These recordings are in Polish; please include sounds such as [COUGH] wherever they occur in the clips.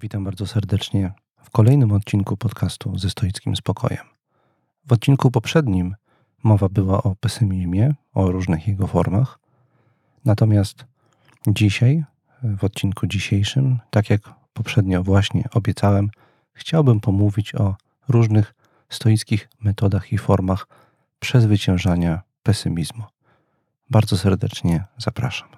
Witam bardzo serdecznie w kolejnym odcinku podcastu ze stoickim spokojem. W odcinku poprzednim mowa była o pesymizmie, o różnych jego formach. Natomiast dzisiaj, w odcinku dzisiejszym, tak jak poprzednio właśnie obiecałem, chciałbym pomówić o różnych stoickich metodach i formach przezwyciężania pesymizmu. Bardzo serdecznie zapraszam.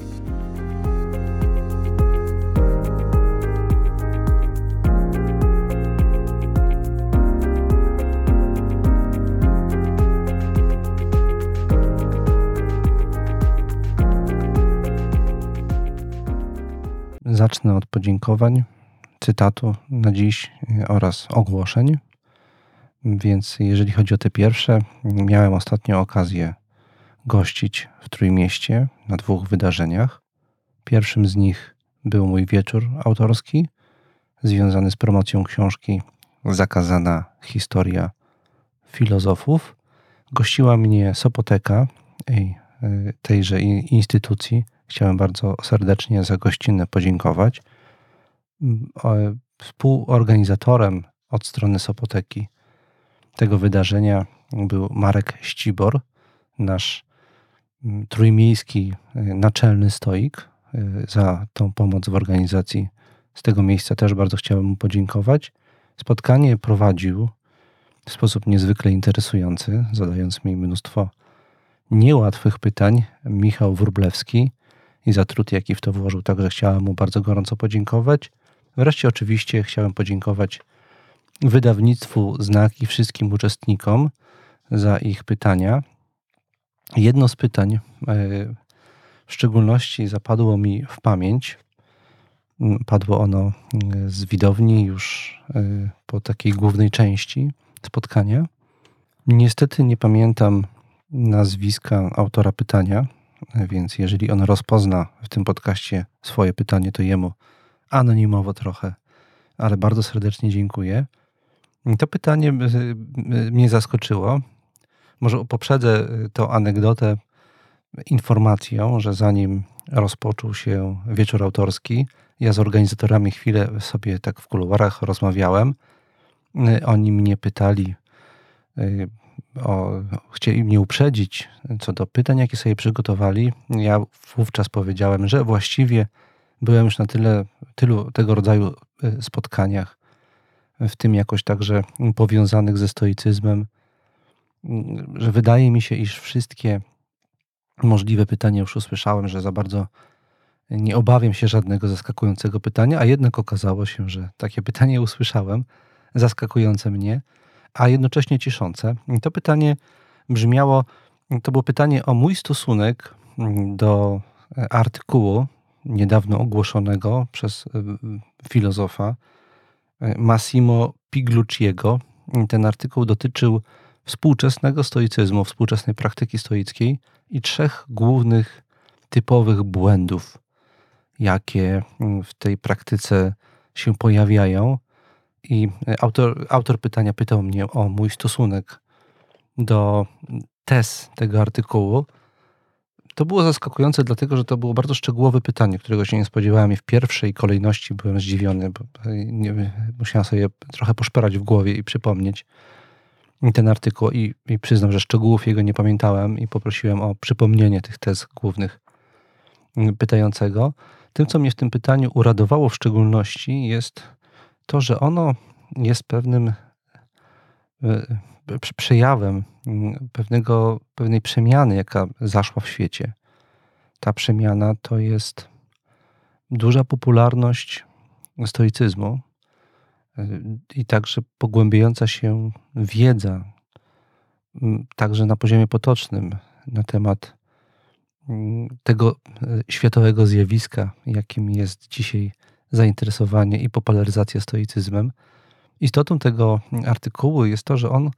Zacznę od podziękowań, cytatu na dziś e, oraz ogłoszeń. Więc jeżeli chodzi o te pierwsze, miałem ostatnio okazję gościć w Trójmieście na dwóch wydarzeniach. Pierwszym z nich był mój wieczór autorski związany z promocją książki Zakazana historia filozofów. Gościła mnie Sopoteka, tejże instytucji, Chciałem bardzo serdecznie za gościnę podziękować. Mm, współorganizatorem od strony Sopoteki tego wydarzenia był Marek Ścibor, nasz mm, trójmiejski y, naczelny stoik. Y, za tą pomoc w organizacji z tego miejsca też bardzo chciałem mu podziękować. Spotkanie prowadził w sposób niezwykle interesujący, zadając mi mnóstwo niełatwych pytań Michał Wróblewski, i za trud, jaki w to włożył. Także chciałem mu bardzo gorąco podziękować. Wreszcie oczywiście chciałem podziękować wydawnictwu Znak i wszystkim uczestnikom za ich pytania. Jedno z pytań e, w szczególności zapadło mi w pamięć. Mm, padło ono e, z widowni już e, po takiej głównej części spotkania. Niestety nie pamiętam nazwiska autora pytania, więc jeżeli on rozpozna w tym podcaście swoje pytanie, to jemu anonimowo trochę, ale bardzo serdecznie dziękuję. To pytanie mnie zaskoczyło. Może poprzedzę tą anegdotę informacją, że zanim rozpoczął się wieczór autorski, ja z organizatorami chwilę sobie tak w kuluarach rozmawiałem. Oni mnie pytali, o, chcieli mnie uprzedzić co do pytań, jakie sobie przygotowali. Ja wówczas powiedziałem, że właściwie byłem już na tyle, tylu tego rodzaju e, spotkaniach, w tym jakoś także powiązanych ze stoicyzmem, że wydaje mi się, iż wszystkie możliwe pytania już usłyszałem, że za bardzo nie obawiam się żadnego zaskakującego pytania, a jednak okazało się, że takie pytanie usłyszałem, zaskakujące mnie a jednocześnie ciszące. I to pytanie brzmiało, to było pytanie o mój stosunek do artykułu niedawno ogłoszonego przez e, filozofa e, Massimo Piglucciego. Ten artykuł dotyczył współczesnego stoicyzmu, współczesnej praktyki stoickiej i trzech głównych typowych błędów, jakie w tej praktyce się pojawiają i e, autor, autor pytania pytał mnie o mój stosunek do tez tego artykułu. To było zaskakujące, dlatego że to było bardzo szczegółowe pytanie, którego się nie spodziewałem i w pierwszej kolejności byłem zdziwiony, bo e, nie, musiałem sobie trochę poszperać w głowie i przypomnieć ten artykuł i, i przyznam, że szczegółów jego nie pamiętałem i poprosiłem o przypomnienie tych tez głównych pytającego. Tym, co mnie w tym pytaniu uradowało w szczególności jest to, że ono jest pewnym e, przejawem mm, pewnego, pewnej przemiany, jaka zaszła w świecie. Ta przemiana to jest duża popularność stoicyzmu e, i także pogłębiająca się wiedza także na poziomie potocznym na temat tego e, światowego zjawiska, jakim jest dzisiaj zainteresowanie i popularyzacja stoicyzmem. Istotą tego artykułu jest to, że on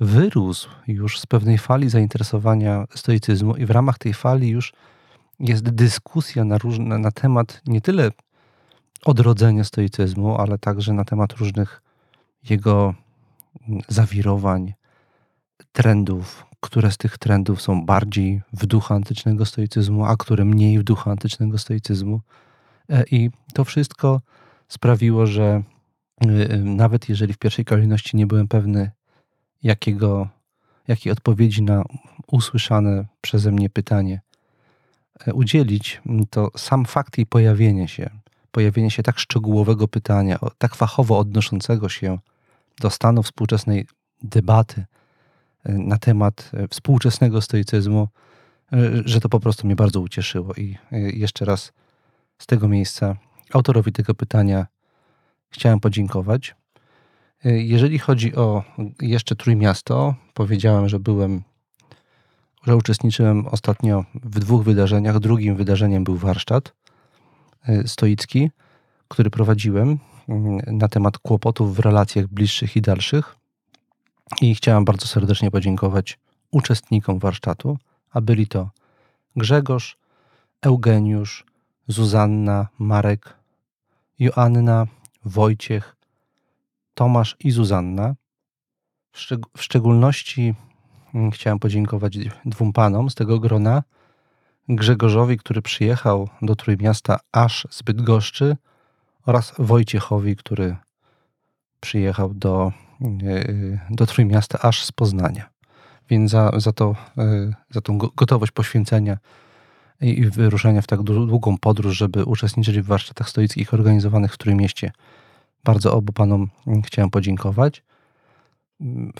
wyrósł już z pewnej fali zainteresowania stoicyzmu i w ramach tej fali już jest dyskusja na, różne, na temat nie tyle odrodzenia stoicyzmu, ale także na temat różnych jego zawirowań, trendów, które z tych trendów są bardziej w duchu antycznego stoicyzmu, a które mniej w duchu antycznego stoicyzmu. E, I to wszystko sprawiło, że y, y, nawet jeżeli w pierwszej kolejności nie byłem pewny, jakiego, jakiej odpowiedzi na usłyszane przeze mnie pytanie e, udzielić, to sam fakt jej pojawienia się, pojawienie się tak szczegółowego pytania, tak fachowo odnoszącego się do stanu współczesnej debaty e, na temat współczesnego stoicyzmu, że to po prostu mnie bardzo ucieszyło. I jeszcze raz z tego miejsca autorowi tego pytania chciałem podziękować. Jeżeli chodzi o jeszcze Trójmiasto, powiedziałem, że byłem, że uczestniczyłem ostatnio w dwóch wydarzeniach. Drugim wydarzeniem był warsztat e, stoicki, który prowadziłem mm, na temat kłopotów w relacjach bliższych i dalszych. I chciałem bardzo serdecznie podziękować uczestnikom warsztatu, a byli to Grzegorz, Eugeniusz, Zuzanna, Marek, Joanna, Wojciech, Tomasz i Zuzanna. W, szczeg w szczególności mm, chciałem podziękować dwóm panom z tego grona. Grzegorzowi, który przyjechał do Trójmiasta aż z Bydgoszczy oraz Wojciechowi, który przyjechał do, e, do Trójmiasta aż z Poznania. Więc za, za, to, e, za tą gotowość poświęcenia i wyruszenia w tak długą podróż, żeby uczestniczyć w warsztatach stoickich organizowanych w Trójmieście bardzo obu panom chciałem podziękować.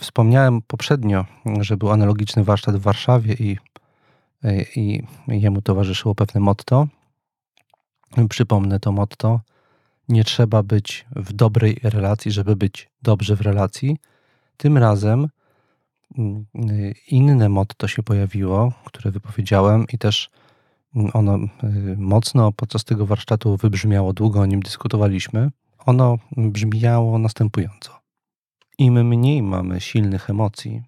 Wspomniałem poprzednio, że był analogiczny warsztat w Warszawie i, i jemu towarzyszyło pewne motto. Przypomnę to motto. Nie trzeba być w dobrej relacji, żeby być dobrze w relacji. Tym razem mm, inne motto się pojawiło, które wypowiedziałem i też ono y, mocno podczas tego warsztatu wybrzmiało, długo o nim dyskutowaliśmy. Ono brzmiało następująco. Im mniej mamy silnych emocji,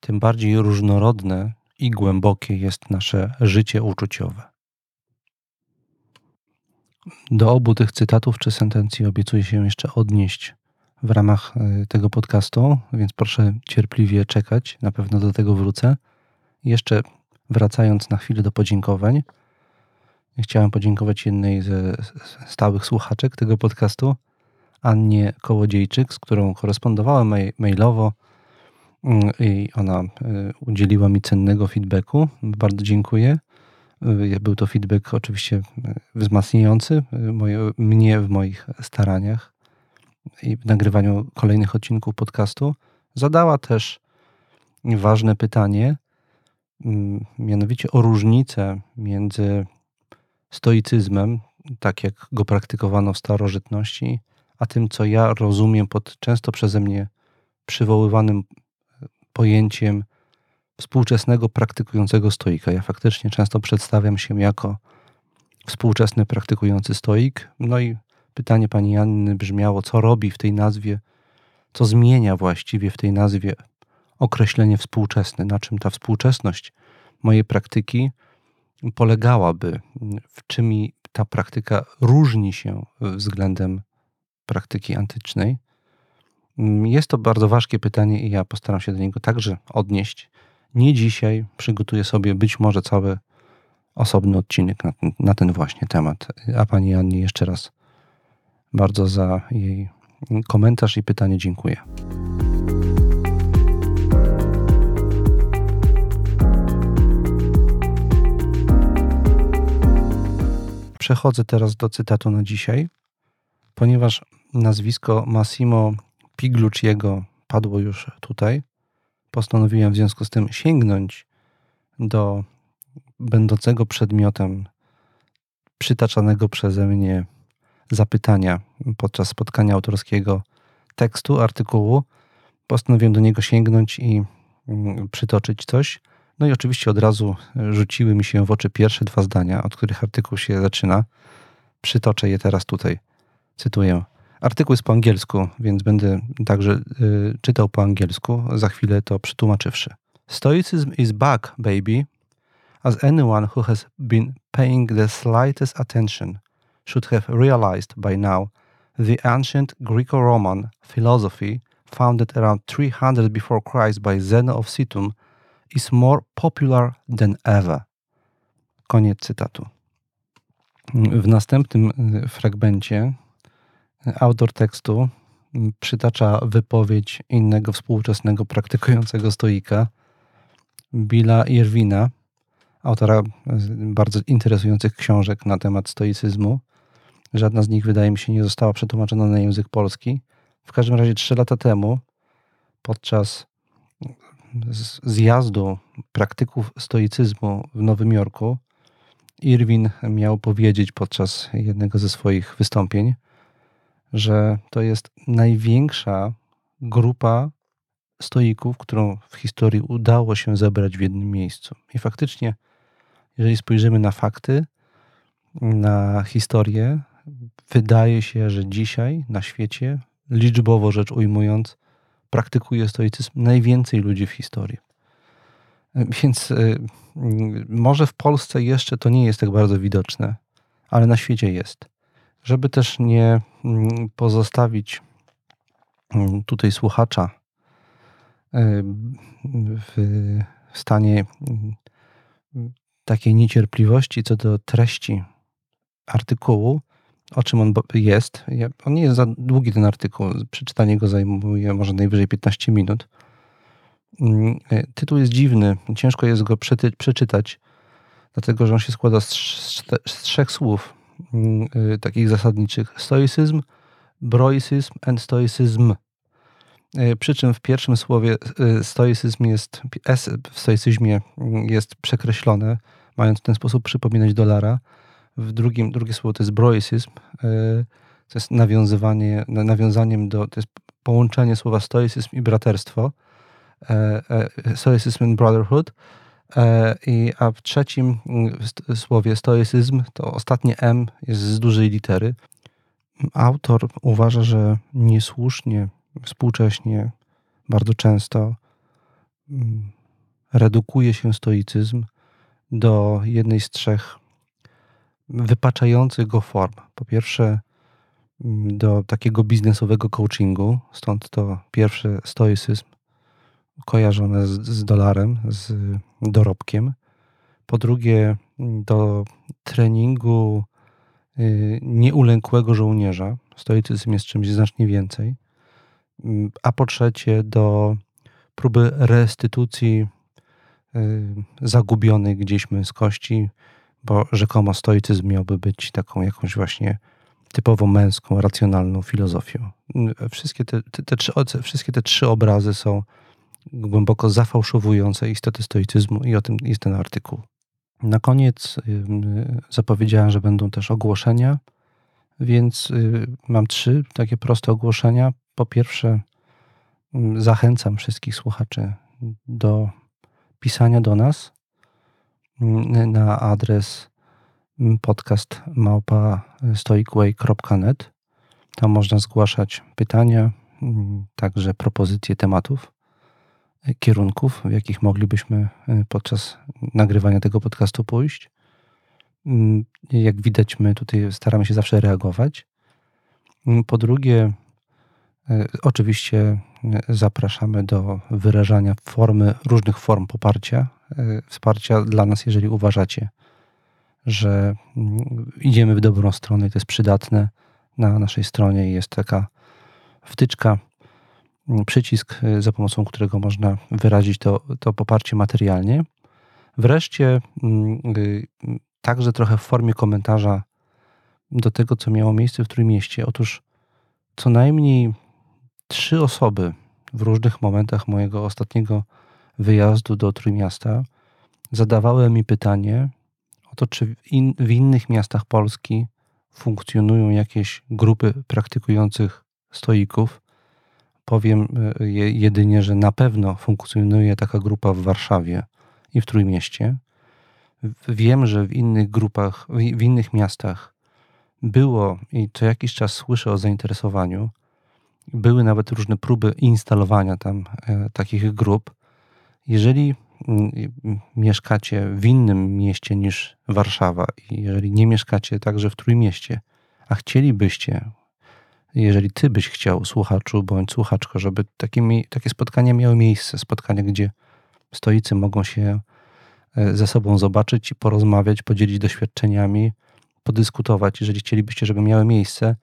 tym bardziej różnorodne i głębokie jest nasze życie uczuciowe. Do obu tych cytatów czy sentencji obiecuję się jeszcze odnieść w ramach e, tego podcastu, więc proszę cierpliwie czekać, na pewno do tego wrócę. Jeszcze wracając na chwilę do podziękowań, Chciałem podziękować jednej ze stałych słuchaczek tego podcastu, Annie Kołodziejczyk, z którą korespondowałem mailowo mm, i ona y, udzieliła mi cennego feedbacku. Bardzo dziękuję. Y, był to feedback oczywiście y, wzmacniający moje, mnie w moich staraniach i w nagrywaniu kolejnych odcinków podcastu. Zadała też ważne pytanie, mianowicie o różnicę między stoicyzmem, tak jak go praktykowano w starożytności, a tym, co ja rozumiem pod często przeze mnie przywoływanym e, pojęciem współczesnego praktykującego stoika. Ja faktycznie często przedstawiam się jako współczesny praktykujący stoik. No i pytanie pani Janny brzmiało, co robi w tej nazwie, co zmienia właściwie w tej nazwie określenie współczesny, na czym ta współczesność mojej praktyki polegałaby, w czym ta praktyka różni się względem praktyki antycznej? Jest to bardzo ważkie pytanie i ja postaram się do niego także odnieść. Nie dzisiaj, przygotuję sobie być może cały osobny odcinek na ten, na ten właśnie temat. A pani Annie jeszcze raz bardzo za jej komentarz i pytanie dziękuję. Przechodzę teraz do cytatu na dzisiaj, ponieważ nazwisko Massimo Piglucciego padło już tutaj. Postanowiłem w związku z tym sięgnąć do będącego przedmiotem przytaczanego przeze mnie zapytania podczas spotkania autorskiego tekstu, artykułu. Postanowiłem do niego sięgnąć i mm, przytoczyć coś. No i oczywiście od razu rzuciły mi się w oczy pierwsze dwa zdania, od których artykuł się zaczyna. Przytoczę je teraz tutaj. Cytuję. Artykuł jest po angielsku, więc będę także y, czytał po angielsku, za chwilę to przetłumaczywszy. Stoicism is back, baby. As anyone who has been paying the slightest attention should have realized by now, the ancient Greco-Roman philosophy founded around 300 before Christ by Zeno of Cithum is more popular than ever. Koniec cytatu. W następnym y, fragmencie autor tekstu przytacza wypowiedź innego współczesnego praktykującego stoika, Billa Irwina, autora bardzo interesujących książek na temat stoicyzmu. Żadna z nich, wydaje mi się, nie została przetłumaczona na język polski. W każdym razie trzy lata temu, podczas zjazdu praktyków stoicyzmu w Nowym Jorku, Irwin miał powiedzieć podczas jednego ze swoich wystąpień, że to jest największa grupa stoików, którą w historii udało się zebrać w jednym miejscu. I faktycznie, jeżeli spojrzymy na fakty, na historię, wydaje się, że dzisiaj na świecie, liczbowo rzecz ujmując, praktykuje stoicyzm najwięcej ludzi w historii. Więc y, może w Polsce jeszcze to nie jest tak bardzo widoczne, ale na świecie jest. Żeby też nie mm, pozostawić mm, tutaj słuchacza y, w stanie mm, takiej niecierpliwości co do treści artykułu, o czym on jest. On nie jest za długi ten artykuł. Przeczytanie go zajmuje może najwyżej 15 minut. Y, tytuł jest dziwny, ciężko jest go przeczytać, dlatego że on się składa z, z trzech słów. Mm, y, takich zasadniczych. Stoicyzm, broicyzm and stoicyzm. Y, przy czym w pierwszym słowie stoicyzm jest, S w stoicyzmie mm, jest przekreślone, mając w ten sposób przypominać dolara. W drugim, drugie słowo to jest broicyzm, to jest nawiązywanie, nawiązaniem do, to jest połączenie słowa stoicyzm i braterstwo. E, e, stoicyzm and brotherhood. E, I, a w trzecim mm, słowie stoicyzm to ostatnie M jest z dużej litery. Autor uważa, że niesłusznie, współcześnie, bardzo często mm, redukuje się stoicyzm do jednej z trzech wypaczających go form. Po pierwsze, mm, do takiego biznesowego coachingu, stąd to pierwszy stoicyzm, kojarzone z, z dolarem, z dorobkiem. Po drugie, do treningu y, nieulękłego żołnierza. Stoicyzm jest czymś znacznie więcej. A po trzecie, do próby restytucji y, zagubionej gdzieś kości, bo rzekomo stoicyzm miałby być taką jakąś właśnie typowo męską, racjonalną filozofią. Wszystkie te, te, te, trzy, wszystkie te trzy obrazy są głęboko zafałszowujące istotę stoicyzmu i o tym jest ten artykuł. Na koniec zapowiedziałem, że będą też ogłoszenia, więc y, mam trzy takie proste ogłoszenia. Po pierwsze, zachęcam wszystkich słuchaczy do pisania do nas na adres podcast małpa. Tam można zgłaszać pytania, także propozycje tematów kierunków, w jakich moglibyśmy e, podczas nagrywania tego podcastu pójść. Mm, jak widać, my tutaj staramy się zawsze reagować. Mm, po drugie, e, oczywiście e, zapraszamy do wyrażania formy, różnych form poparcia, wsparcia dla nas, jeżeli uważacie, że mm, idziemy w dobrą stronę i to jest przydatne. Na naszej stronie jest taka wtyczka przycisk, y, za pomocą którego można wyrazić to, to poparcie materialnie. Wreszcie, mm, y, także trochę w formie komentarza do tego, co miało miejsce w Trójmieście. Otóż co najmniej trzy osoby w różnych momentach mojego ostatniego wyjazdu do Trójmiasta zadawały mi pytanie o to, czy w, in, w innych miastach Polski funkcjonują jakieś grupy praktykujących stoików, Powiem jedynie, że na pewno funkcjonuje taka grupa w Warszawie i w Trójmieście. Wiem, że w innych grupach, w innych miastach było i co jakiś czas słyszę o zainteresowaniu. Były nawet różne próby instalowania tam e, takich grup. Jeżeli mm, mieszkacie w innym mieście niż Warszawa i jeżeli nie mieszkacie także w Trójmieście, a chcielibyście, jeżeli ty byś chciał, słuchaczu bądź słuchaczko, żeby takie, takie spotkania miały miejsce, spotkania, gdzie stoicy mogą się e, ze sobą zobaczyć i porozmawiać, podzielić doświadczeniami, podyskutować, jeżeli chcielibyście, żeby miały miejsce,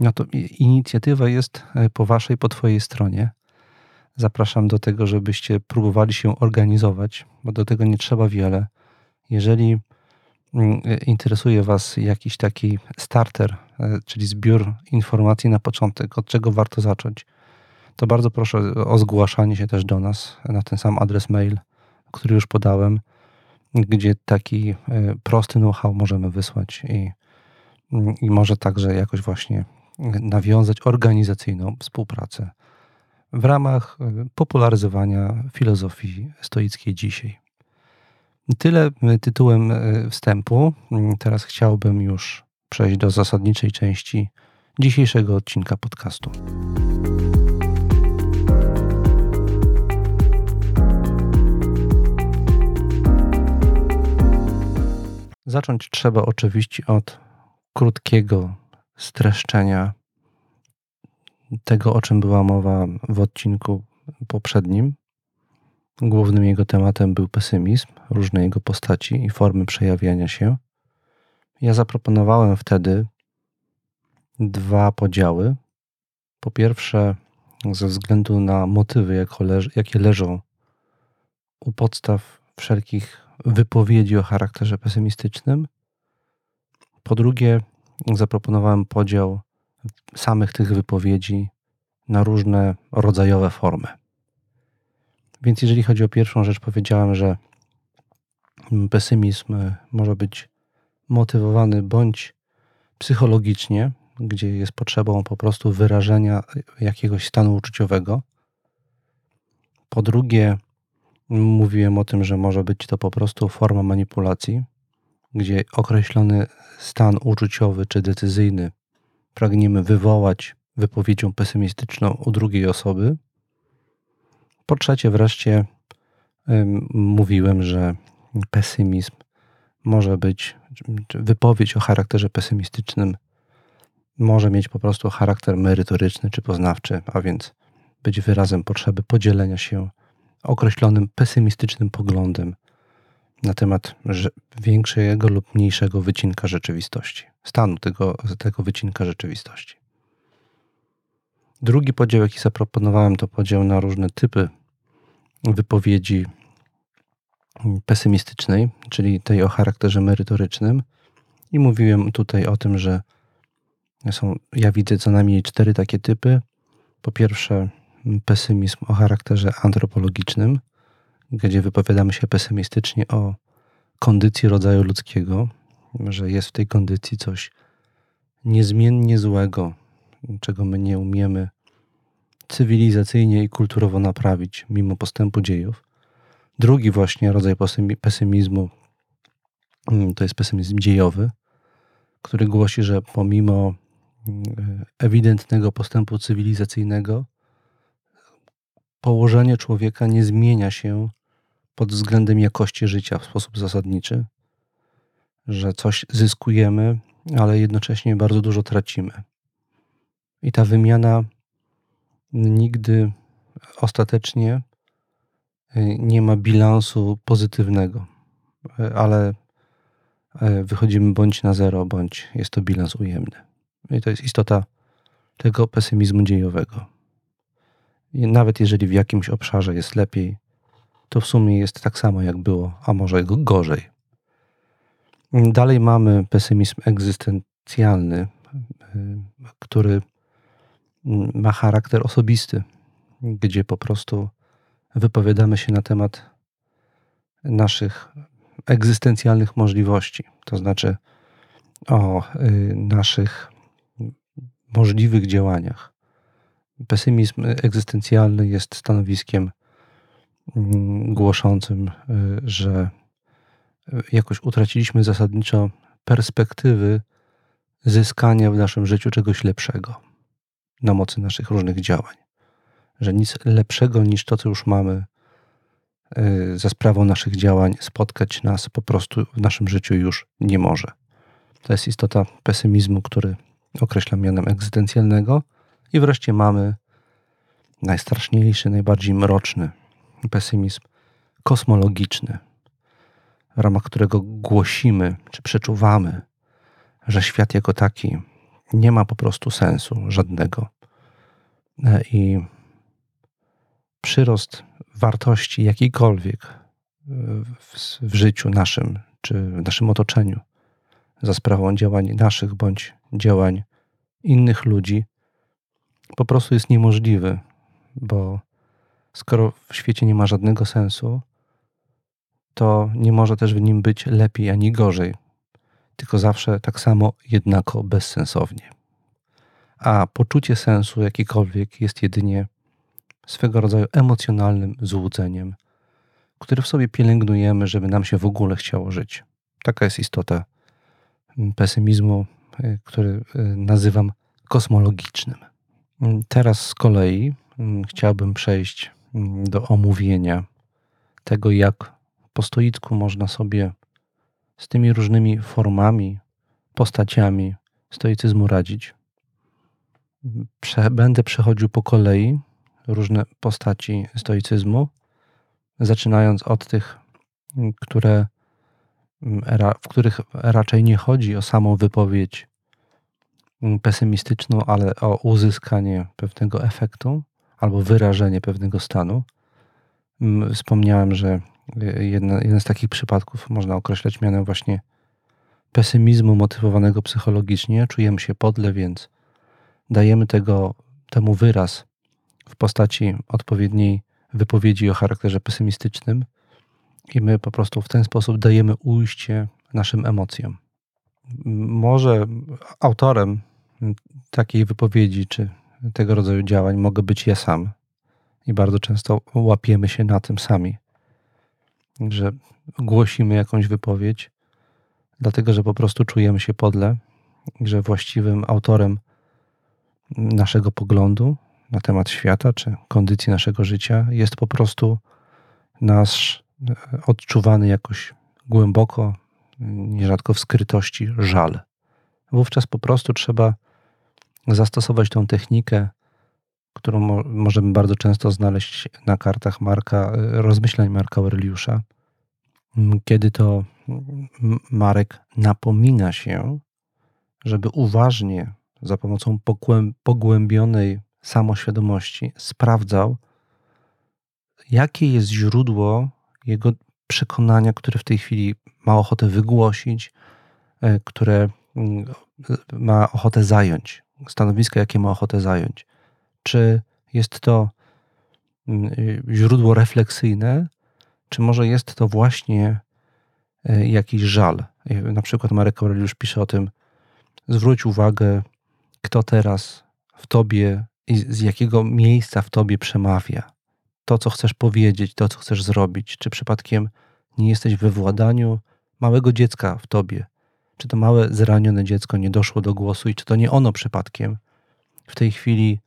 no to inicjatywa jest e, po waszej, po twojej stronie. Zapraszam do tego, żebyście próbowali się organizować, bo do tego nie trzeba wiele. Jeżeli mm, e, interesuje Was jakiś taki starter, e, czyli zbiór informacji na początek, od czego warto zacząć, to bardzo proszę o zgłaszanie się też do nas na ten sam adres mail, który już podałem gdzie taki e, prosty know-how możemy wysłać i, i może także jakoś właśnie nawiązać organizacyjną współpracę w ramach e, popularyzowania filozofii stoickiej dzisiaj. Tyle e, tytułem wstępu. Teraz chciałbym już przejść do zasadniczej części dzisiejszego odcinka podcastu. Zacząć trzeba oczywiście od krótkiego streszczenia tego, o czym była mowa w odcinku poprzednim. Głównym jego tematem był pesymizm, różne jego postaci i formy przejawiania się. Ja zaproponowałem wtedy dwa podziały. Po pierwsze, ze względu na motywy, jakie leżą u podstaw wszelkich wypowiedzi o charakterze pesymistycznym. Po drugie, zaproponowałem podział samych tych wypowiedzi na różne rodzajowe formy. Więc jeżeli chodzi o pierwszą rzecz, powiedziałem, że pesymizm może być motywowany bądź psychologicznie, gdzie jest potrzebą po prostu wyrażenia jakiegoś stanu uczuciowego. Po drugie, Mówiłem o tym, że może być to po prostu forma manipulacji, gdzie określony stan uczuciowy czy decyzyjny pragniemy wywołać wypowiedzią pesymistyczną u drugiej osoby. Po trzecie, wreszcie mówiłem, że pesymizm może być, wypowiedź o charakterze pesymistycznym może mieć po prostu charakter merytoryczny czy poznawczy, a więc być wyrazem potrzeby podzielenia się określonym pesymistycznym poglądem na temat większego lub mniejszego wycinka rzeczywistości, stanu tego, tego wycinka rzeczywistości. Drugi podział, jaki zaproponowałem, to podział na różne typy wypowiedzi pesymistycznej, czyli tej o charakterze merytorycznym. I mówiłem tutaj o tym, że są, ja widzę co najmniej cztery takie typy. Po pierwsze, pesymizm o charakterze antropologicznym, gdzie wypowiadamy się pesymistycznie o kondycji rodzaju ludzkiego, że jest w tej kondycji coś niezmiennie złego, czego my nie umiemy cywilizacyjnie i kulturowo naprawić mimo postępu dziejów. Drugi właśnie rodzaj pesymizmu mm, to jest pesymizm dziejowy, który głosi, że pomimo mm, ewidentnego postępu cywilizacyjnego, położenie człowieka nie zmienia się pod względem jakości życia w sposób zasadniczy, że coś zyskujemy, ale jednocześnie bardzo dużo tracimy. I ta wymiana nigdy ostatecznie y, nie ma bilansu pozytywnego, y, ale y, wychodzimy bądź na zero, bądź jest to bilans ujemny. I to jest istota tego pesymizmu dziejowego. I nawet jeżeli w jakimś obszarze jest lepiej, to w sumie jest tak samo jak było, a może gorzej. Dalej mamy pesymizm egzystencjalny, który ma charakter osobisty, gdzie po prostu wypowiadamy się na temat naszych egzystencjalnych możliwości, to znaczy o y, naszych możliwych działaniach, Pesymizm egzystencjalny jest stanowiskiem mm, głoszącym, y, że jakoś utraciliśmy zasadniczo perspektywy zyskania w naszym życiu czegoś lepszego na mocy naszych różnych działań. Że nic lepszego niż to, co już mamy y, za sprawą naszych działań, spotkać nas po prostu w naszym życiu już nie może. To jest istota pesymizmu, który określam mianem egzystencjalnego. I wreszcie mamy najstraszniejszy, najbardziej mroczny pesymizm kosmologiczny, w ramach którego głosimy czy przeczuwamy, że świat jako taki nie ma po prostu sensu żadnego. E, I przyrost wartości jakiejkolwiek w, w życiu naszym czy w naszym otoczeniu za sprawą działań naszych bądź działań innych ludzi po prostu jest niemożliwy, bo skoro w świecie nie ma żadnego sensu, to nie może też w nim być lepiej ani gorzej, tylko zawsze tak samo jednako bezsensownie. A poczucie sensu jakikolwiek jest jedynie swego rodzaju emocjonalnym złudzeniem, które w sobie pielęgnujemy, żeby nam się w ogóle chciało żyć. Taka jest istota pesymizmu, y, który y, nazywam kosmologicznym. Teraz z kolei mm, chciałbym przejść mm, do omówienia tego, jak po stoicku można sobie z tymi różnymi formami, postaciami stoicyzmu radzić. Prze będę przechodził po kolei różne postaci stoicyzmu, zaczynając od tych, które, w których raczej nie chodzi o samą wypowiedź pesymistyczną, ale o uzyskanie pewnego efektu albo wyrażenie pewnego stanu. Wspomniałem, że jedna, jeden z takich przypadków można określać mianem właśnie pesymizmu motywowanego psychologicznie. Czujemy się podle, więc dajemy tego, temu wyraz w postaci odpowiedniej wypowiedzi o charakterze pesymistycznym i my po prostu w ten sposób dajemy ujście naszym emocjom. Może autorem takiej wypowiedzi czy tego rodzaju działań mogę być ja sam. I bardzo często łapiemy się na tym sami, że głosimy jakąś wypowiedź, dlatego że po prostu czujemy się podle, że właściwym autorem naszego poglądu na temat świata czy kondycji naszego życia jest po prostu nasz e, odczuwany jakoś głęboko, nierzadko w skrytości żal. Wówczas po prostu trzeba zastosować tą technikę, którą mo możemy bardzo często znaleźć na kartach Marka, e, rozmyślań Marka Aureliusza, kiedy to Marek napomina się, żeby uważnie za pomocą pogłębionej samoświadomości sprawdzał, jakie jest źródło jego przekonania, które w tej chwili ma ochotę wygłosić, e, które ma ochotę zająć, stanowiska, jakie ma ochotę zająć. Czy jest to źródło refleksyjne, czy może jest to właśnie e, jakiś żal. Na przykład Marek Aureliusz pisze o tym, zwróć uwagę, kto teraz w tobie i z jakiego miejsca w tobie przemawia. To, co chcesz powiedzieć, to, co chcesz zrobić. Czy przypadkiem nie jesteś we władaniu małego dziecka w tobie? Czy to małe, zranione dziecko nie doszło do głosu i czy to nie ono przypadkiem w tej chwili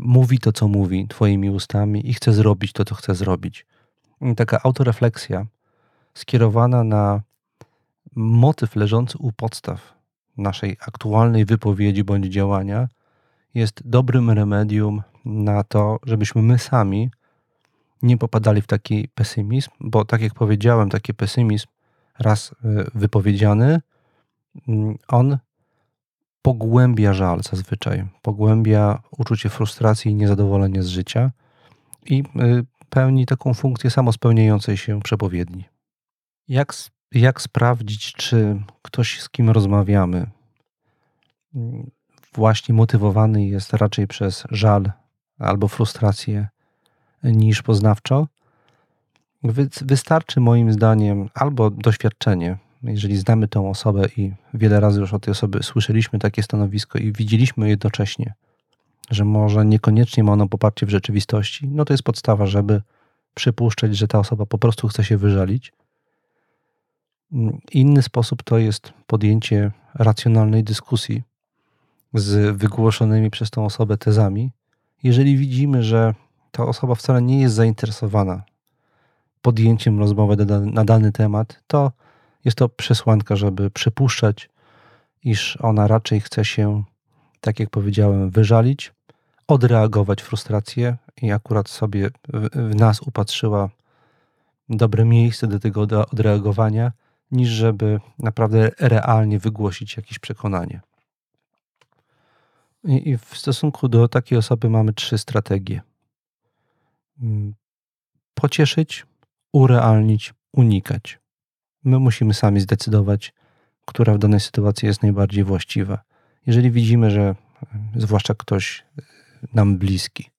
mówi to, co mówi Twoimi ustami i chce zrobić to, co chce zrobić? taka autorefleksja skierowana na motyw leżący u podstaw naszej aktualnej wypowiedzi bądź działania jest dobrym remedium na to, żebyśmy my sami nie popadali w taki pesymizm, bo tak jak powiedziałem, taki pesymizm raz y, wypowiedziany, mm, on pogłębia żal zazwyczaj, pogłębia uczucie frustracji i niezadowolenia z życia i y, pełni taką funkcję samospełniającej się przepowiedni. Jak, jak sprawdzić, czy ktoś, z kim rozmawiamy, właśnie motywowany jest raczej przez żal albo frustrację niż poznawczo? Wystarczy moim zdaniem albo doświadczenie, jeżeli znamy tą osobę i wiele razy już od tej osoby słyszeliśmy takie stanowisko i widzieliśmy jednocześnie, że może niekoniecznie ma ono poparcie w rzeczywistości, no to jest podstawa, żeby przypuszczać, że ta osoba po prostu chce się wyżalić. Inny sposób to jest podjęcie racjonalnej dyskusji z wygłoszonymi przez tą osobę tezami. Jeżeli widzimy, że ta osoba wcale nie jest zainteresowana podjęciem rozmowy na dany temat, to jest to przesłanka, żeby przypuszczać, iż ona raczej chce się, tak jak powiedziałem, wyżalić, odreagować frustrację i akurat sobie w nas upatrzyła dobre miejsce do tego odreagowania, niż żeby naprawdę realnie wygłosić jakieś przekonanie. I, I, w stosunku do takiej osoby mamy trzy strategie: mm, pocieszyć, urealnić, unikać. My musimy sami zdecydować, która w danej sytuacji jest najbardziej właściwa. Jeżeli widzimy, że zwłaszcza ktoś nam bliski,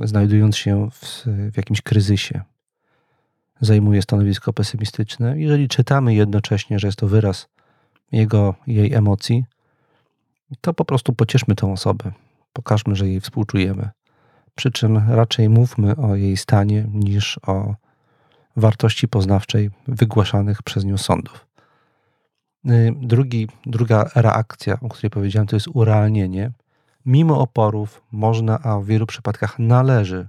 znajdując się w, w jakimś kryzysie, zajmuje stanowisko pesymistyczne, jeżeli czytamy jednocześnie, że jest to wyraz jego, jej emocji, to po prostu pocieszmy tę osobę. Pokażmy, że jej współczujemy. Przy czym raczej mówmy o jej stanie niż o wartości poznawczej wygłaszanych przez nią sądów. Y, drugi, druga reakcja, o której powiedziałem, to jest urealnienie. Mimo oporów można, a w wielu przypadkach należy,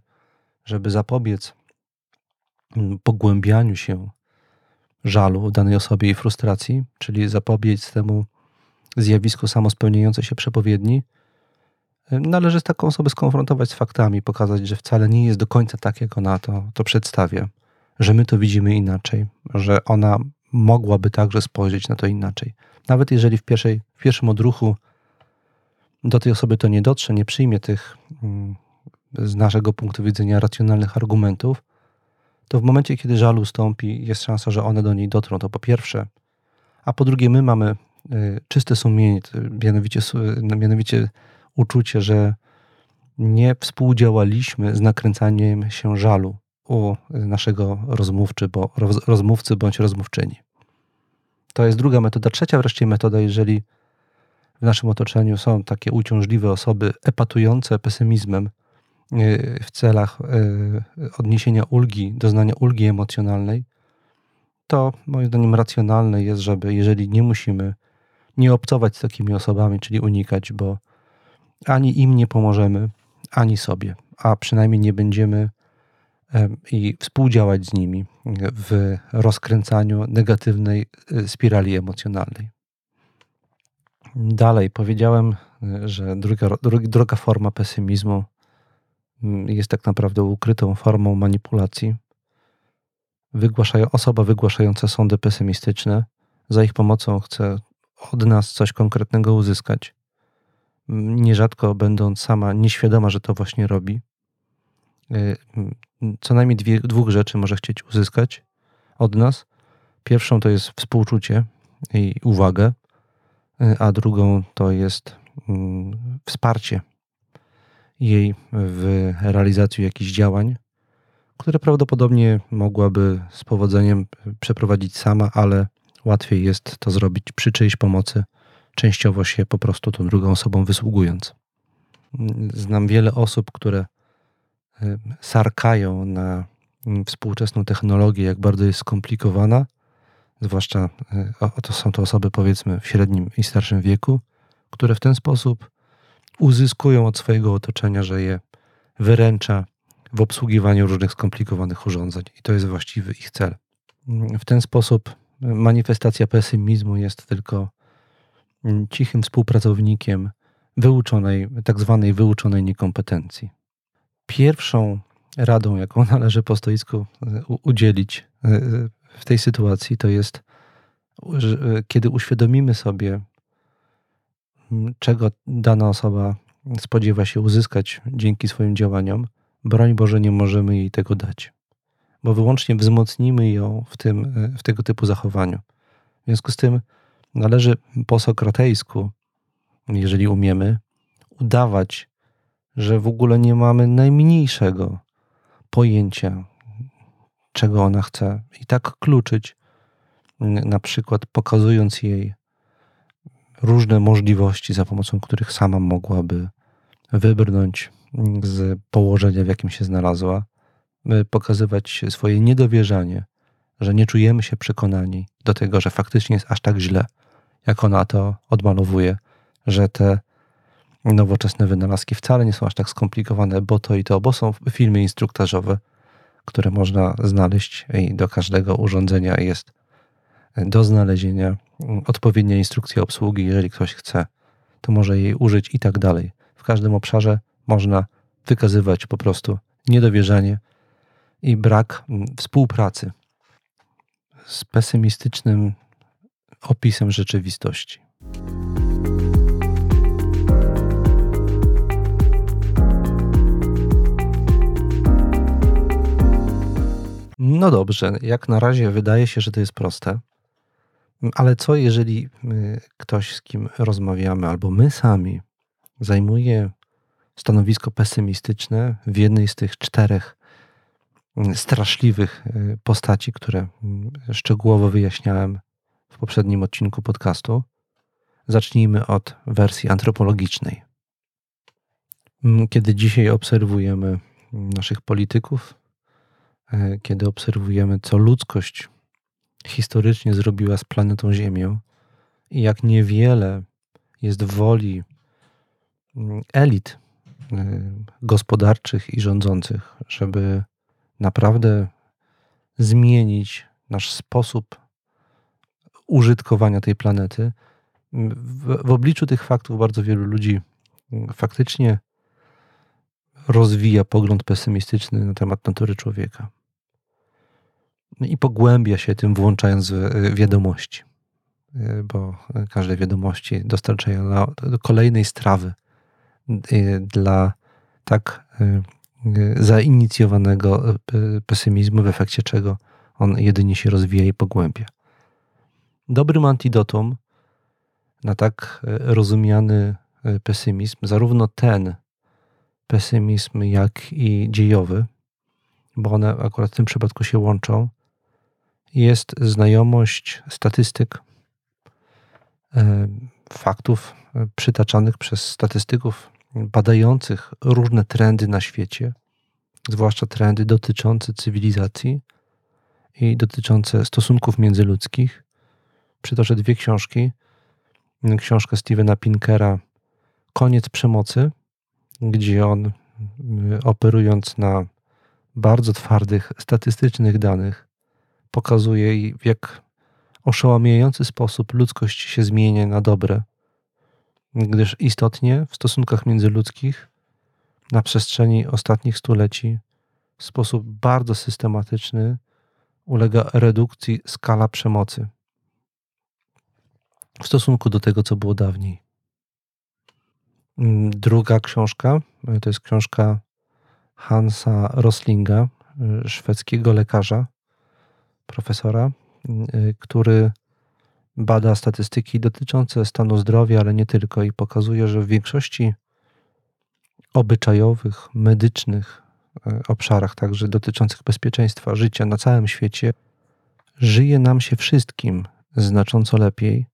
żeby zapobiec mm, pogłębianiu się żalu danej osobie i frustracji, czyli zapobiec temu zjawisku samospełniającej się przepowiedni, y, należy taką osobę skonfrontować z faktami, pokazać, że wcale nie jest do końca tak, jak ona to, to przedstawia że my to widzimy inaczej, że ona mogłaby także spojrzeć na to inaczej. Nawet jeżeli w, pierwszej, w pierwszym odruchu do tej osoby to nie dotrze, nie przyjmie tych mm, z naszego punktu widzenia racjonalnych argumentów, to w momencie, kiedy żal ustąpi, jest szansa, że one do niej dotrą. To po pierwsze. A po drugie, my mamy y, czyste sumienie, mianowicie, mianowicie uczucie, że nie współdziałaliśmy z nakręcaniem się żalu u naszego rozmówcy, bo, rozmówcy bądź rozmówczyni. To jest druga metoda. Trzecia wreszcie metoda, jeżeli w naszym otoczeniu są takie uciążliwe osoby epatujące pesymizmem e, w celach e, odniesienia ulgi, doznania ulgi emocjonalnej, to moim zdaniem racjonalne jest, żeby jeżeli nie musimy, nie obcować z takimi osobami, czyli unikać, bo ani im nie pomożemy, ani sobie, a przynajmniej nie będziemy i współdziałać z nimi w rozkręcaniu negatywnej e, spirali emocjonalnej. Dalej powiedziałem, e, że druga, druga forma pesymizmu jest tak naprawdę ukrytą formą manipulacji. Wygłaszają, osoba wygłaszająca sądy pesymistyczne za ich pomocą chce od nas coś konkretnego uzyskać. Nierzadko będąc sama nieświadoma, że to właśnie robi, e, co najmniej dwie, dwóch rzeczy może chcieć uzyskać od nas. Pierwszą to jest współczucie i uwagę, a drugą to jest mm, wsparcie jej w realizacji jakichś działań, które prawdopodobnie mogłaby z powodzeniem przeprowadzić sama, ale łatwiej jest to zrobić przy czyjejś pomocy, częściowo się po prostu tą drugą osobą wysługując. Znam wiele osób, które Y, sarkają na mm, współczesną technologię, jak bardzo jest skomplikowana, zwłaszcza y, to są to osoby powiedzmy w średnim i starszym wieku, które w ten sposób uzyskują od swojego otoczenia, że je wyręcza w obsługiwaniu różnych skomplikowanych urządzeń. I to jest właściwy ich cel. Mm, w ten sposób y, manifestacja pesymizmu jest tylko mm, cichym współpracownikiem wyuczonej, tak zwanej wyuczonej niekompetencji pierwszą radą, jaką [LAUGHS] należy po stoisku e, udzielić e, w tej sytuacji, to jest, e, kiedy uświadomimy sobie, czego dana osoba spodziewa się uzyskać dzięki swoim działaniom, broń Boże, nie możemy jej tego dać, bo wyłącznie wzmocnimy ją w, tym, w tego typu zachowaniu. W związku z tym należy po sokratejsku, jeżeli umiemy, udawać że w ogóle nie mamy najmniejszego pojęcia, czego ona chce, i tak kluczyć, na przykład pokazując jej różne możliwości, za pomocą których sama mogłaby wybrnąć z położenia, w jakim się znalazła, pokazywać swoje niedowierzanie, że nie czujemy się przekonani do tego, że faktycznie jest aż tak źle, jak ona to odmalowuje, że te nowoczesne wynalazki wcale nie są aż tak skomplikowane, bo to i to, bo są filmy instruktażowe, które można znaleźć i do każdego urządzenia jest do znalezienia odpowiednia instrukcja obsługi, jeżeli ktoś chce, to może jej użyć i tak dalej. W każdym obszarze można wykazywać po prostu niedowierzanie i brak współpracy z pesymistycznym opisem rzeczywistości. No dobrze, jak na razie wydaje się, że to jest proste. Ale co jeżeli y, ktoś, z kim rozmawiamy, albo my sami, zajmuje stanowisko pesymistyczne w jednej z tych czterech y, straszliwych y, postaci, które szczegółowo wyjaśniałem w poprzednim odcinku podcastu? Zacznijmy od wersji antropologicznej. Mm, kiedy dzisiaj obserwujemy naszych polityków, kiedy obserwujemy, co ludzkość historycznie zrobiła z planetą Ziemią i jak niewiele jest woli mm, elit y, gospodarczych i rządzących, żeby naprawdę zmienić nasz sposób użytkowania tej planety. W, w, obliczu tych faktów bardzo wielu ludzi mm, faktycznie rozwija pogląd pesymistyczny na temat natury człowieka. I pogłębia się tym, włączając wiadomości, e, bo każde wiadomości dostarczają do kolejnej strawy e, dla tak zainicjowanego pesymizmu, w efekcie czego on jedynie się rozwija i pogłębia. Dobrym antidotum na tak rozumiany pesymizm, zarówno ten pesymizm, jak i dziejowy, bo one akurat w tym przypadku się łączą, jest znajomość statystyk, e, faktów e, przytaczanych przez statystyków badających różne trendy na świecie, zwłaszcza trendy dotyczące cywilizacji i dotyczące stosunków międzyludzkich. Przytoczę dwie książki. Książkę Stevena Pinkera Koniec przemocy, gdzie on operując na bardzo twardych statystycznych danych pokazuje, w jak oszałamiający sposób ludzkość się zmienia na dobre, gdyż istotnie w stosunkach międzyludzkich na przestrzeni ostatnich stuleci w sposób bardzo systematyczny ulega redukcji skala przemocy w stosunku do tego, co było dawniej. Druga książka to jest książka Hansa Roslinga, szwedzkiego lekarza, profesora, y, który bada statystyki dotyczące stanu zdrowia, ale nie tylko, i pokazuje, że w większości obyczajowych, medycznych y, obszarach, także dotyczących bezpieczeństwa życia na całym świecie, żyje nam się wszystkim znacząco lepiej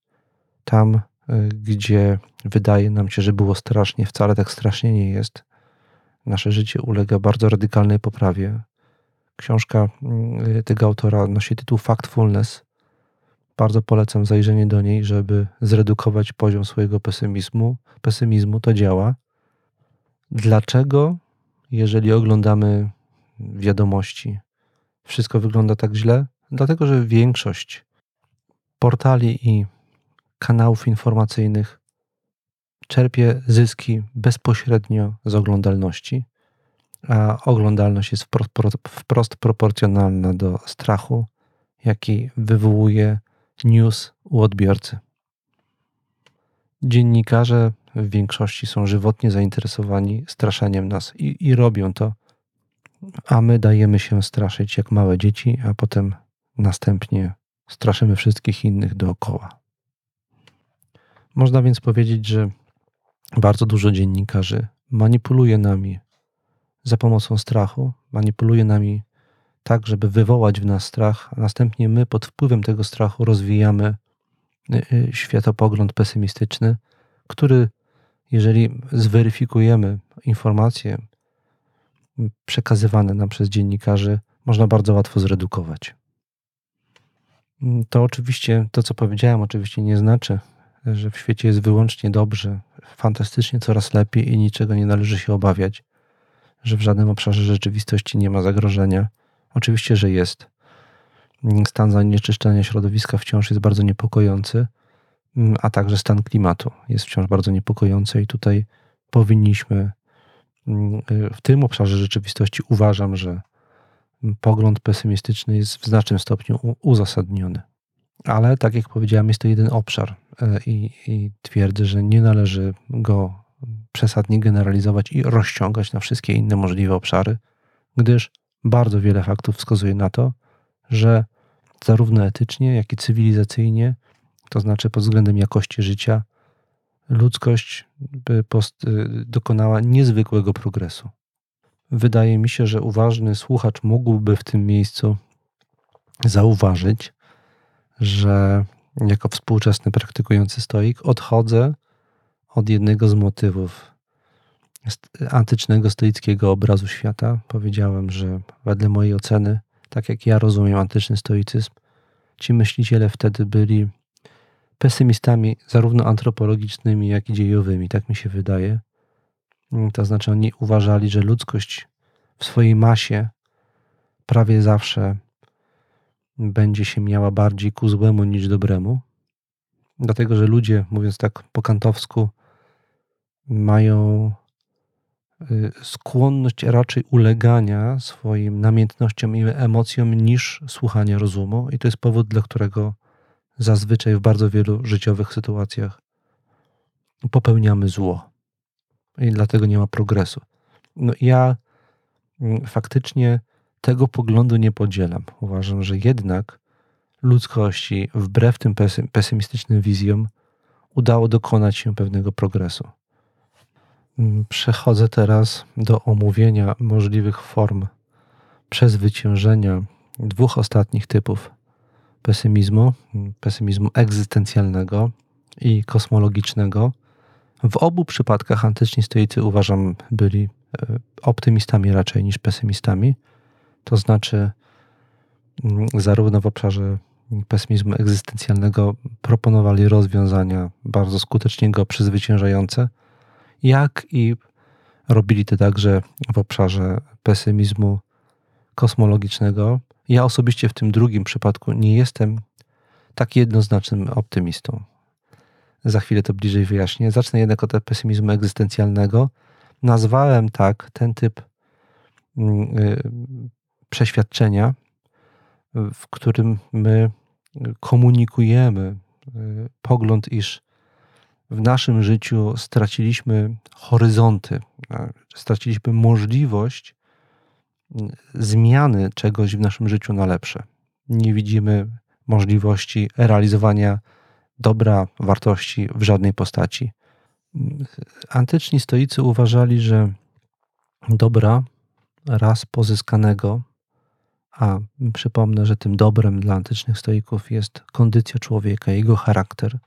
tam, y, gdzie wydaje nam się, że było strasznie, wcale tak strasznie nie jest. Nasze życie ulega bardzo radykalnej poprawie. Książka mm, tego autora nosi tytuł Factfulness. Bardzo polecam zajrzenie do niej, żeby zredukować poziom swojego pesymizmu. Pesymizmu to działa. Dlaczego, jeżeli oglądamy wiadomości, wszystko wygląda tak źle? Dlatego, że większość portali i kanałów informacyjnych czerpie zyski bezpośrednio z oglądalności a oglądalność jest wprost, wprost proporcjonalna do strachu, jaki wywołuje news u odbiorcy. Dziennikarze w większości są żywotnie zainteresowani straszeniem nas i, i robią to, a my dajemy się straszyć jak małe dzieci, a potem następnie straszymy wszystkich innych dookoła. Można więc powiedzieć, że bardzo dużo dziennikarzy manipuluje nami, za pomocą strachu, manipuluje nami tak, żeby wywołać w nas strach, a następnie my pod wpływem tego strachu rozwijamy y, y, światopogląd pesymistyczny, który jeżeli zweryfikujemy informacje przekazywane nam przez dziennikarzy, można bardzo łatwo zredukować. To oczywiście, to co powiedziałem, oczywiście nie znaczy, że w świecie jest wyłącznie dobrze, fantastycznie, coraz lepiej i niczego nie należy się obawiać, że w żadnym obszarze rzeczywistości nie ma zagrożenia. Oczywiście, że jest. Stan zanieczyszczenia środowiska wciąż jest bardzo niepokojący, a także stan klimatu jest wciąż bardzo niepokojący i tutaj powinniśmy w tym obszarze rzeczywistości uważam, że pogląd pesymistyczny jest w znacznym stopniu uzasadniony. Ale tak jak powiedziałem, jest to jeden obszar e, i, i twierdzę, że nie należy go przesadnie generalizować i rozciągać na wszystkie inne możliwe obszary, gdyż bardzo wiele faktów wskazuje na to, że zarówno etycznie, jak i cywilizacyjnie, to znaczy pod względem jakości życia, ludzkość y, dokonała niezwykłego progresu. Wydaje mi się, że uważny słuchacz mógłby w tym miejscu zauważyć, że jako współczesny praktykujący stoik odchodzę od jednego z motywów antycznego stoickiego obrazu świata. Powiedziałem, że wedle mojej oceny, tak jak ja rozumiem antyczny stoicyzm, ci myśliciele wtedy byli pesymistami zarówno antropologicznymi, jak i dziejowymi, tak mi się wydaje. To znaczy, oni uważali, że ludzkość w swojej masie prawie zawsze będzie się miała bardziej ku złemu niż dobremu. Dlatego, że ludzie, mówiąc tak po kantowsku, mają y, skłonność raczej ulegania swoim namiętnościom i emocjom niż słuchania rozumu, i to jest powód, dla którego zazwyczaj w bardzo wielu życiowych sytuacjach popełniamy zło. I dlatego nie ma progresu. No ja mm, faktycznie tego poglądu nie podzielam. Uważam, że jednak ludzkości, wbrew tym pesymistycznym wizjom, udało dokonać się pewnego progresu. Mm, przechodzę teraz do omówienia możliwych form przezwyciężenia dwóch ostatnich typów pesymizmu, pesymizmu egzystencjalnego i kosmologicznego. W obu przypadkach antyczni stoicy uważam byli e, optymistami raczej niż pesymistami. To znaczy, mm, zarówno w obszarze pesymizmu egzystencjalnego proponowali rozwiązania bardzo skutecznie go przezwyciężające, jak i robili to także w obszarze pesymizmu kosmologicznego, ja osobiście w tym drugim przypadku nie jestem tak jednoznacznym optymistą. Za chwilę to bliżej wyjaśnię. Zacznę jednak od pesymizmu egzystencjalnego. Nazwałem tak ten typ mm, y, przeświadczenia, w którym my komunikujemy y, pogląd, iż w naszym życiu straciliśmy horyzonty, straciliśmy możliwość zmiany czegoś w naszym życiu na lepsze. Nie widzimy możliwości realizowania dobra, wartości w żadnej postaci. Antyczni stoicy uważali, że dobra raz pozyskanego, a przypomnę, że tym dobrem dla antycznych stoików jest kondycja człowieka, jego charakter,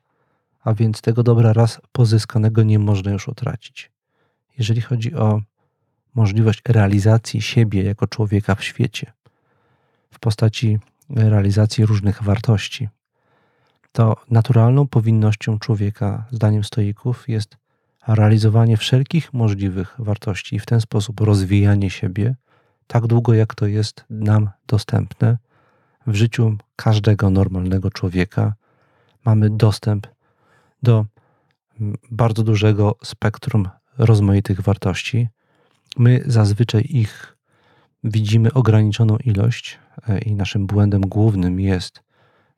a więc tego dobra raz pozyskanego nie można już utracić. Jeżeli chodzi o możliwość realizacji siebie jako człowieka w świecie w postaci realizacji różnych wartości, to naturalną powinnością człowieka, zdaniem stoików, jest realizowanie wszelkich możliwych wartości i w ten sposób rozwijanie siebie tak długo, jak to jest nam dostępne. W życiu każdego normalnego człowieka mamy dostęp do bardzo dużego spektrum rozmaitych wartości, My zazwyczaj ich widzimy ograniczoną ilość e, i naszym błędem głównym jest,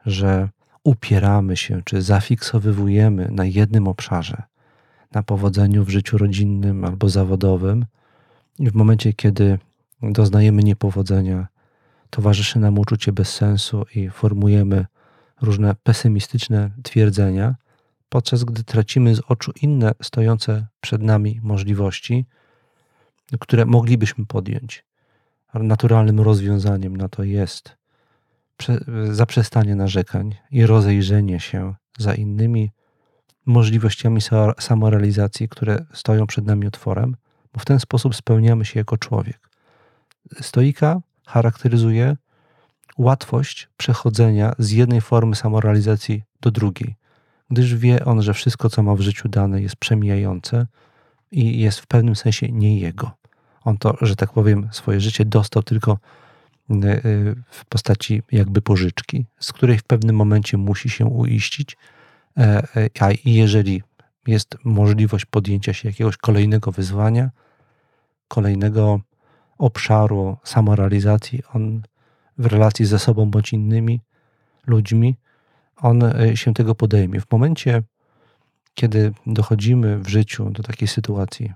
że upieramy się czy zafiksowywujemy na jednym obszarze, na powodzeniu w życiu rodzinnym albo zawodowym, i w momencie, kiedy doznajemy niepowodzenia, towarzyszy nam uczucie bezsensu i formujemy różne pesymistyczne twierdzenia, podczas gdy tracimy z oczu inne stojące przed nami możliwości, które moglibyśmy podjąć. Naturalnym rozwiązaniem na to jest zaprzestanie narzekań i rozejrzenie się za innymi możliwościami samorealizacji, które stoją przed nami otworem, bo w ten sposób spełniamy się jako człowiek. Stoika charakteryzuje łatwość przechodzenia z jednej formy samorealizacji do drugiej, gdyż wie on, że wszystko, co ma w życiu dane, jest przemijające i jest w pewnym sensie nie jego. On to, że tak powiem, swoje życie dostał tylko y, y, w postaci jakby pożyczki, z której w pewnym momencie musi się uiścić, e, e, a jeżeli jest możliwość podjęcia się jakiegoś kolejnego wyzwania, kolejnego obszaru samorealizacji, on w relacji ze sobą bądź innymi ludźmi, on e, się tego podejmie. W momencie, kiedy dochodzimy w życiu do takiej sytuacji,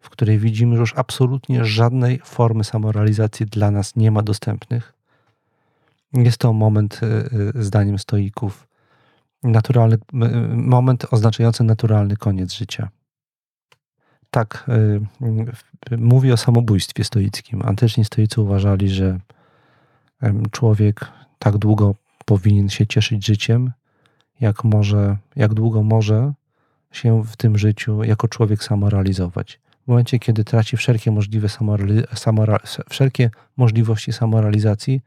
w której widzimy, że już absolutnie żadnej formy samorealizacji dla nas nie ma dostępnych, jest to moment, e, e, zdaniem stoików, naturalny, moment oznaczający naturalny koniec życia. Tak, mówię o samobójstwie stoickim. Antyczni stoicy uważali, że człowiek tak długo powinien się cieszyć życiem, jak może, jak długo może się w tym życiu jako człowiek samorealizować. W momencie, kiedy traci wszelkie, możliwe wszelkie możliwości samorealizacji,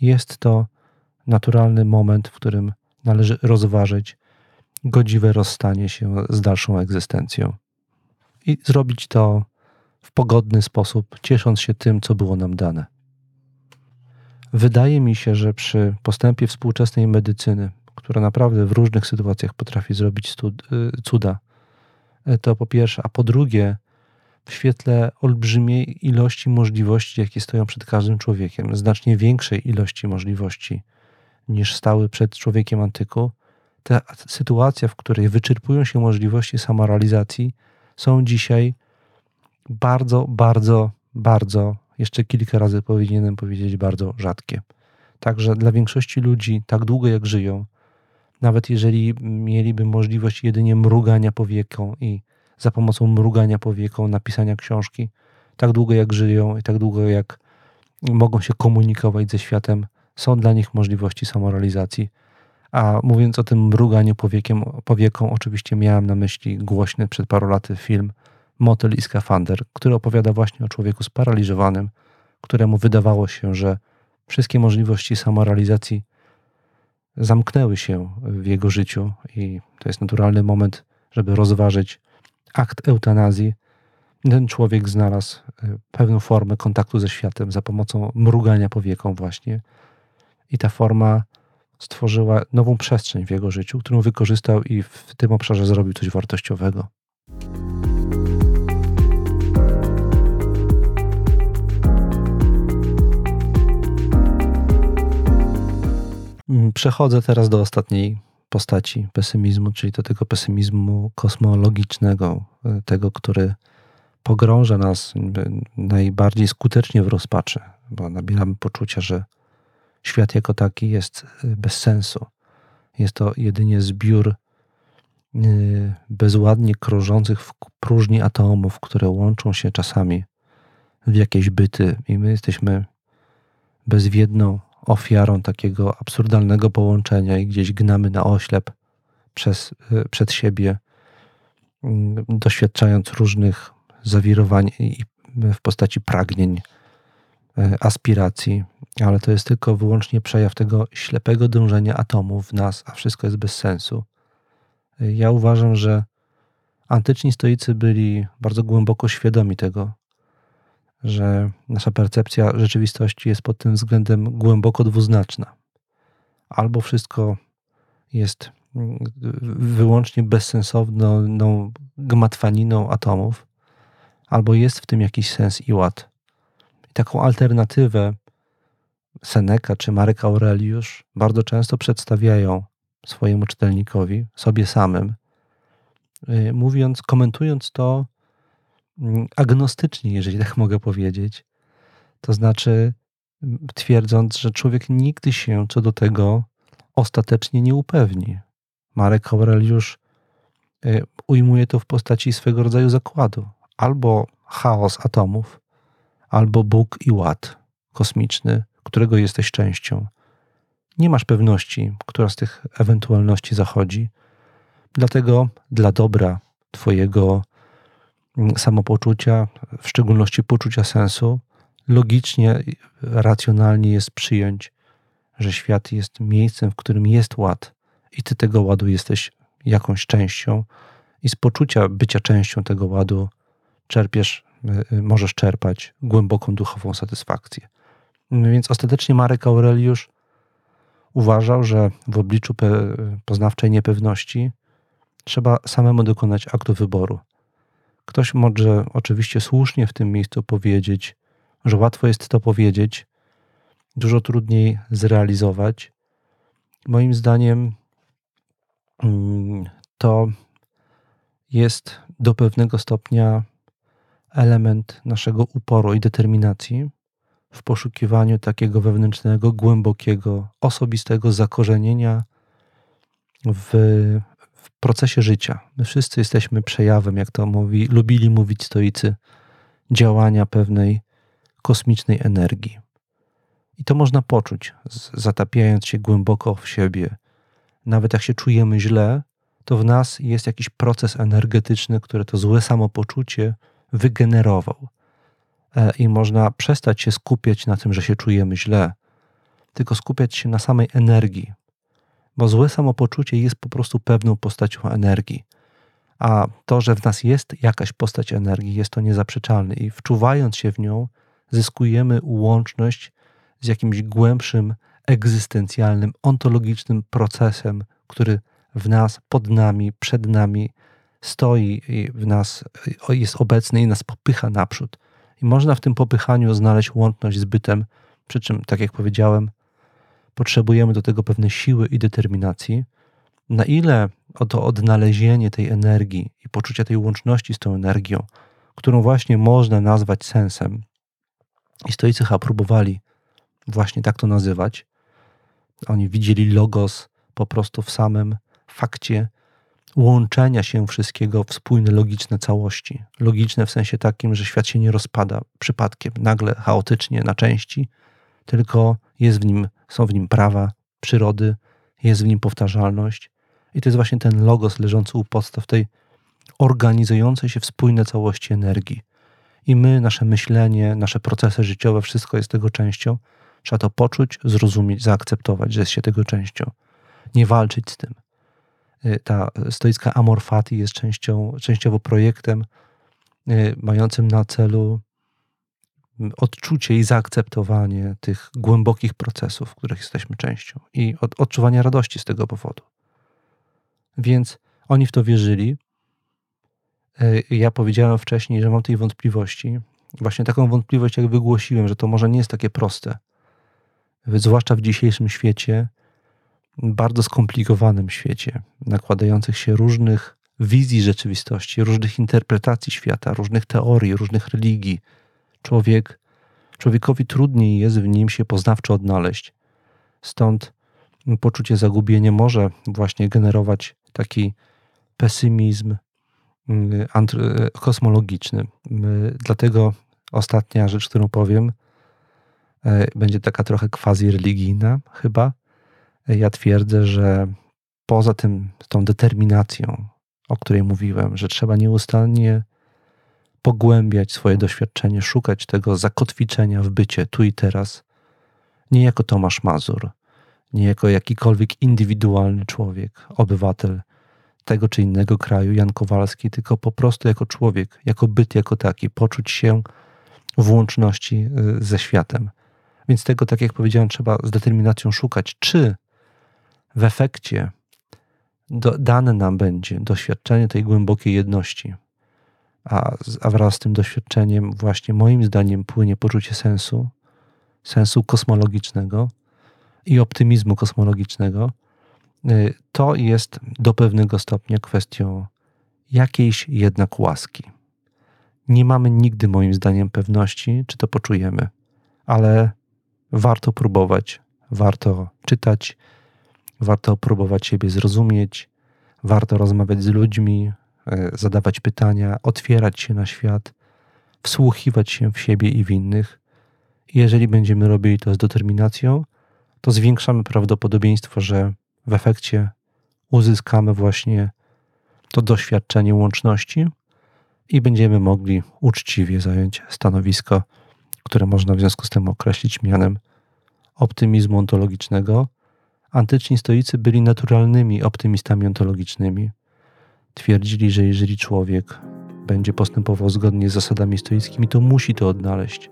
jest to naturalny moment, w którym należy rozważyć godziwe rozstanie się z dalszą egzystencją. I zrobić to w pogodny sposób, ciesząc się tym, co było nam dane. Wydaje mi się, że przy postępie współczesnej medycyny, która naprawdę w różnych sytuacjach potrafi zrobić y, cuda, y, to po pierwsze, a po drugie, w świetle olbrzymiej ilości możliwości, jakie stoją przed każdym człowiekiem, znacznie większej ilości możliwości niż stały przed człowiekiem antyku, ta sytuacja, w której wyczerpują się możliwości samorealizacji, są dzisiaj bardzo, bardzo, bardzo jeszcze kilka razy powinienem powiedzieć bardzo rzadkie. Także dla większości ludzi, tak długo jak żyją, nawet jeżeli mieliby możliwość jedynie mrugania powieką i za pomocą mrugania powieką napisania książki, tak długo jak żyją i tak długo jak mogą się komunikować ze światem, są dla nich możliwości samorealizacji. A mówiąc o tym mruganiu powiekiem, powieką, oczywiście miałem na myśli głośny przed paru laty film Motel i skafander, który opowiada właśnie o człowieku sparaliżowanym, któremu wydawało się, że wszystkie możliwości samorealizacji zamknęły się w jego życiu i to jest naturalny moment, żeby rozważyć akt eutanazji. Ten człowiek znalazł e, pewną formę kontaktu ze światem za pomocą mrugania powieką właśnie i ta forma stworzyła nową przestrzeń w jego życiu, którą wykorzystał i w tym obszarze zrobił coś wartościowego. Przechodzę teraz do ostatniej postaci pesymizmu, czyli do tego pesymizmu kosmologicznego, y, tego, który pogrąża nas y, najbardziej skutecznie w rozpaczy, bo nabieramy poczucia, że świat jako taki jest y, bez sensu. Jest to jedynie zbiór bezładnie krążących w próżni atomów, które łączą się czasami w jakieś byty, i my jesteśmy bezwiedną ofiarą takiego absurdalnego połączenia i gdzieś gnamy na oślep przez, y, przed siebie, mm, doświadczając różnych zawirowań w postaci pragnień, y, aspiracji, ale to jest tylko wyłącznie przejaw tego ślepego dążenia atomów w nas, a wszystko jest bez sensu. Y, ja uważam, że antyczni stoicy byli bardzo głęboko świadomi tego, że nasza percepcja rzeczywistości jest pod tym względem głęboko dwuznaczna. Albo wszystko jest mm, wyłącznie bezsensowną gmatwaniną atomów, albo jest w tym jakiś sens i ład. I taką alternatywę Seneca czy Marek Aureliusz bardzo często przedstawiają swojemu czytelnikowi, sobie samym, y, mówiąc, komentując to Mm, agnostycznie, jeżeli tak mogę powiedzieć. To znaczy, twierdząc, że człowiek nigdy się co do tego ostatecznie nie upewni. Marek Aureliusz y, ujmuje to w postaci swego rodzaju zakładu. Albo chaos atomów, albo Bóg i ład kosmiczny, którego jesteś częścią. Nie masz pewności, która z tych ewentualności zachodzi. Dlatego dla dobra Twojego samopoczucia, w szczególności poczucia sensu, logicznie, racjonalnie jest przyjąć, że świat jest miejscem, w którym jest ład i Ty tego ładu jesteś jakąś częścią i z poczucia bycia częścią tego ładu czerpiesz, y, y, możesz czerpać głęboką duchową satysfakcję. Więc ostatecznie Marek Aureliusz uważał, że w obliczu poznawczej niepewności trzeba samemu dokonać aktu wyboru. Ktoś może oczywiście słusznie w tym miejscu powiedzieć, że łatwo jest to powiedzieć, dużo trudniej zrealizować. Moim zdaniem mm, to jest do pewnego stopnia element naszego uporu i determinacji w poszukiwaniu takiego wewnętrznego, głębokiego, osobistego zakorzenienia w, w procesie życia. My wszyscy jesteśmy przejawem, jak to mówi, lubili mówić stoicy, działania pewnej kosmicznej energii. I to można poczuć, zatapiając się głęboko w siebie. Nawet jak się czujemy źle, to w nas jest jakiś proces energetyczny, który to złe samopoczucie wygenerował. E, I można przestać się skupiać na tym, że się czujemy źle, tylko skupiać się na samej energii, bo złe samopoczucie jest po prostu pewną postacią energii. A to, że w nas jest jakaś postać energii, jest to niezaprzeczalne, i wczuwając się w nią, zyskujemy łączność z jakimś głębszym, egzystencjalnym, ontologicznym procesem, który w nas, pod nami, przed nami stoi i w nas jest obecny i nas popycha naprzód. I można w tym popychaniu znaleźć łączność z bytem, przy czym, tak jak powiedziałem, potrzebujemy do tego pewnej siły i determinacji. Na ile to odnalezienie tej energii i poczucia tej łączności z tą energią, którą właśnie można nazwać sensem, i stoicy chyba próbowali właśnie tak to nazywać. Oni widzieli logos po prostu w samym fakcie łączenia się wszystkiego w spójne, logiczne całości. Logiczne w sensie takim, że świat się nie rozpada przypadkiem, nagle, chaotycznie, na części, tylko jest w nim, są w nim prawa przyrody, jest w nim powtarzalność. I to jest właśnie ten logos leżący u podstaw tej organizującej się w spójne całości energii. I my, nasze myślenie, nasze procesy życiowe, wszystko jest tego częścią. Trzeba to poczuć, zrozumieć, zaakceptować, że jest się tego częścią. Nie walczyć z tym. Y, ta stoicka amor fati jest częścią, częściowo projektem y, mającym na celu odczucie i zaakceptowanie tych głębokich procesów, których jesteśmy częścią i od, odczuwanie radości z tego powodu. Więc oni w to wierzyli. Y, ja powiedziałem wcześniej, że mam tej wątpliwości. Właśnie taką wątpliwość, jak wygłosiłem, że to może nie jest takie proste. Zwłaszcza w dzisiejszym świecie, bardzo skomplikowanym świecie, nakładających się różnych wizji rzeczywistości, różnych interpretacji świata, różnych teorii, różnych religii, człowiek, człowiekowi trudniej jest w nim się poznawczo odnaleźć. Stąd poczucie zagubienia może właśnie generować taki pesymizm mm, kosmologiczny. Dlatego ostatnia rzecz, którą powiem, będzie taka trochę quasi religijna chyba, ja twierdzę, że poza tym, tą determinacją, o której mówiłem, że trzeba nieustannie pogłębiać swoje doświadczenie, szukać tego zakotwiczenia w bycie tu i teraz, nie jako Tomasz Mazur, nie jako jakikolwiek indywidualny człowiek, obywatel tego czy innego kraju, Jan Kowalski, tylko po prostu jako człowiek, jako byt, jako taki, poczuć się w łączności y, ze światem. Więc tego, tak jak powiedziałem, trzeba z determinacją szukać, czy w efekcie do, dane nam będzie doświadczenie tej głębokiej jedności, a, a wraz z tym doświadczeniem, właśnie moim zdaniem, płynie poczucie sensu, sensu kosmologicznego i optymizmu kosmologicznego, y, to jest do pewnego stopnia kwestią jakiejś jednak łaski. Nie mamy nigdy, moim zdaniem, pewności, czy to poczujemy, ale warto próbować, warto czytać, Warto próbować siebie zrozumieć, warto rozmawiać z ludźmi, zadawać pytania, otwierać się na świat, wsłuchiwać się w siebie i w innych. Jeżeli będziemy robili to z determinacją, to zwiększamy prawdopodobieństwo, że w efekcie uzyskamy właśnie to doświadczenie łączności i będziemy mogli uczciwie zająć stanowisko, które można w związku z tym określić mianem optymizmu ontologicznego. Antyczni stoicy byli naturalnymi optymistami ontologicznymi. Twierdzili, że jeżeli człowiek będzie postępował zgodnie z zasadami stoickimi, to musi to odnaleźć.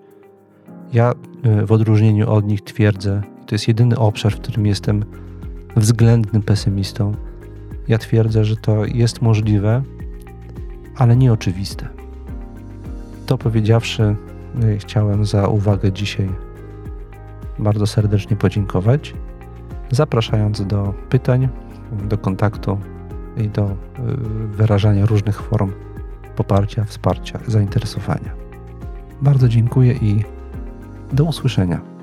Ja e, w odróżnieniu od nich twierdzę, to jest jedyny obszar, w którym jestem względnym pesymistą. Ja twierdzę, że to jest możliwe, ale nieoczywiste. To powiedziawszy, e, chciałem za uwagę dzisiaj bardzo serdecznie podziękować, zapraszając do pytań, do kontaktu i do e, wyrażania różnych form poparcia, wsparcia, zainteresowania. Bardzo dziękuję i do usłyszenia.